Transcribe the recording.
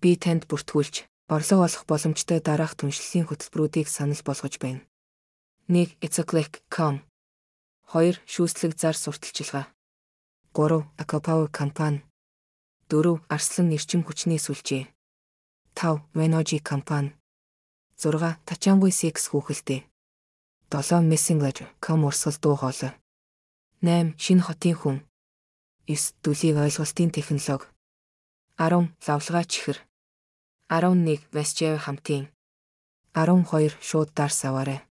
Би танд бүртгүүлж, орлого олох боломжтой дараах түншлэлийн хөтөлбөрүүдийг санал болгож байна. 1. Ecoclick.com 2. Шүүслэг зар сурталчилгаа 3. Acopower компани 4. Арслан нэрчим хүчний сүлжээ 5. Venoji компани 6. Тачангуй секс хүүхэлтэй 7. Messing.com урсгал дуу хоолой 8. Шинэ хотын хүн 9. Дүлийг ойлголтын технологи 10. Лавлгаа чихэр 11. Васчев хамтын 12. Шууд дарс аваарай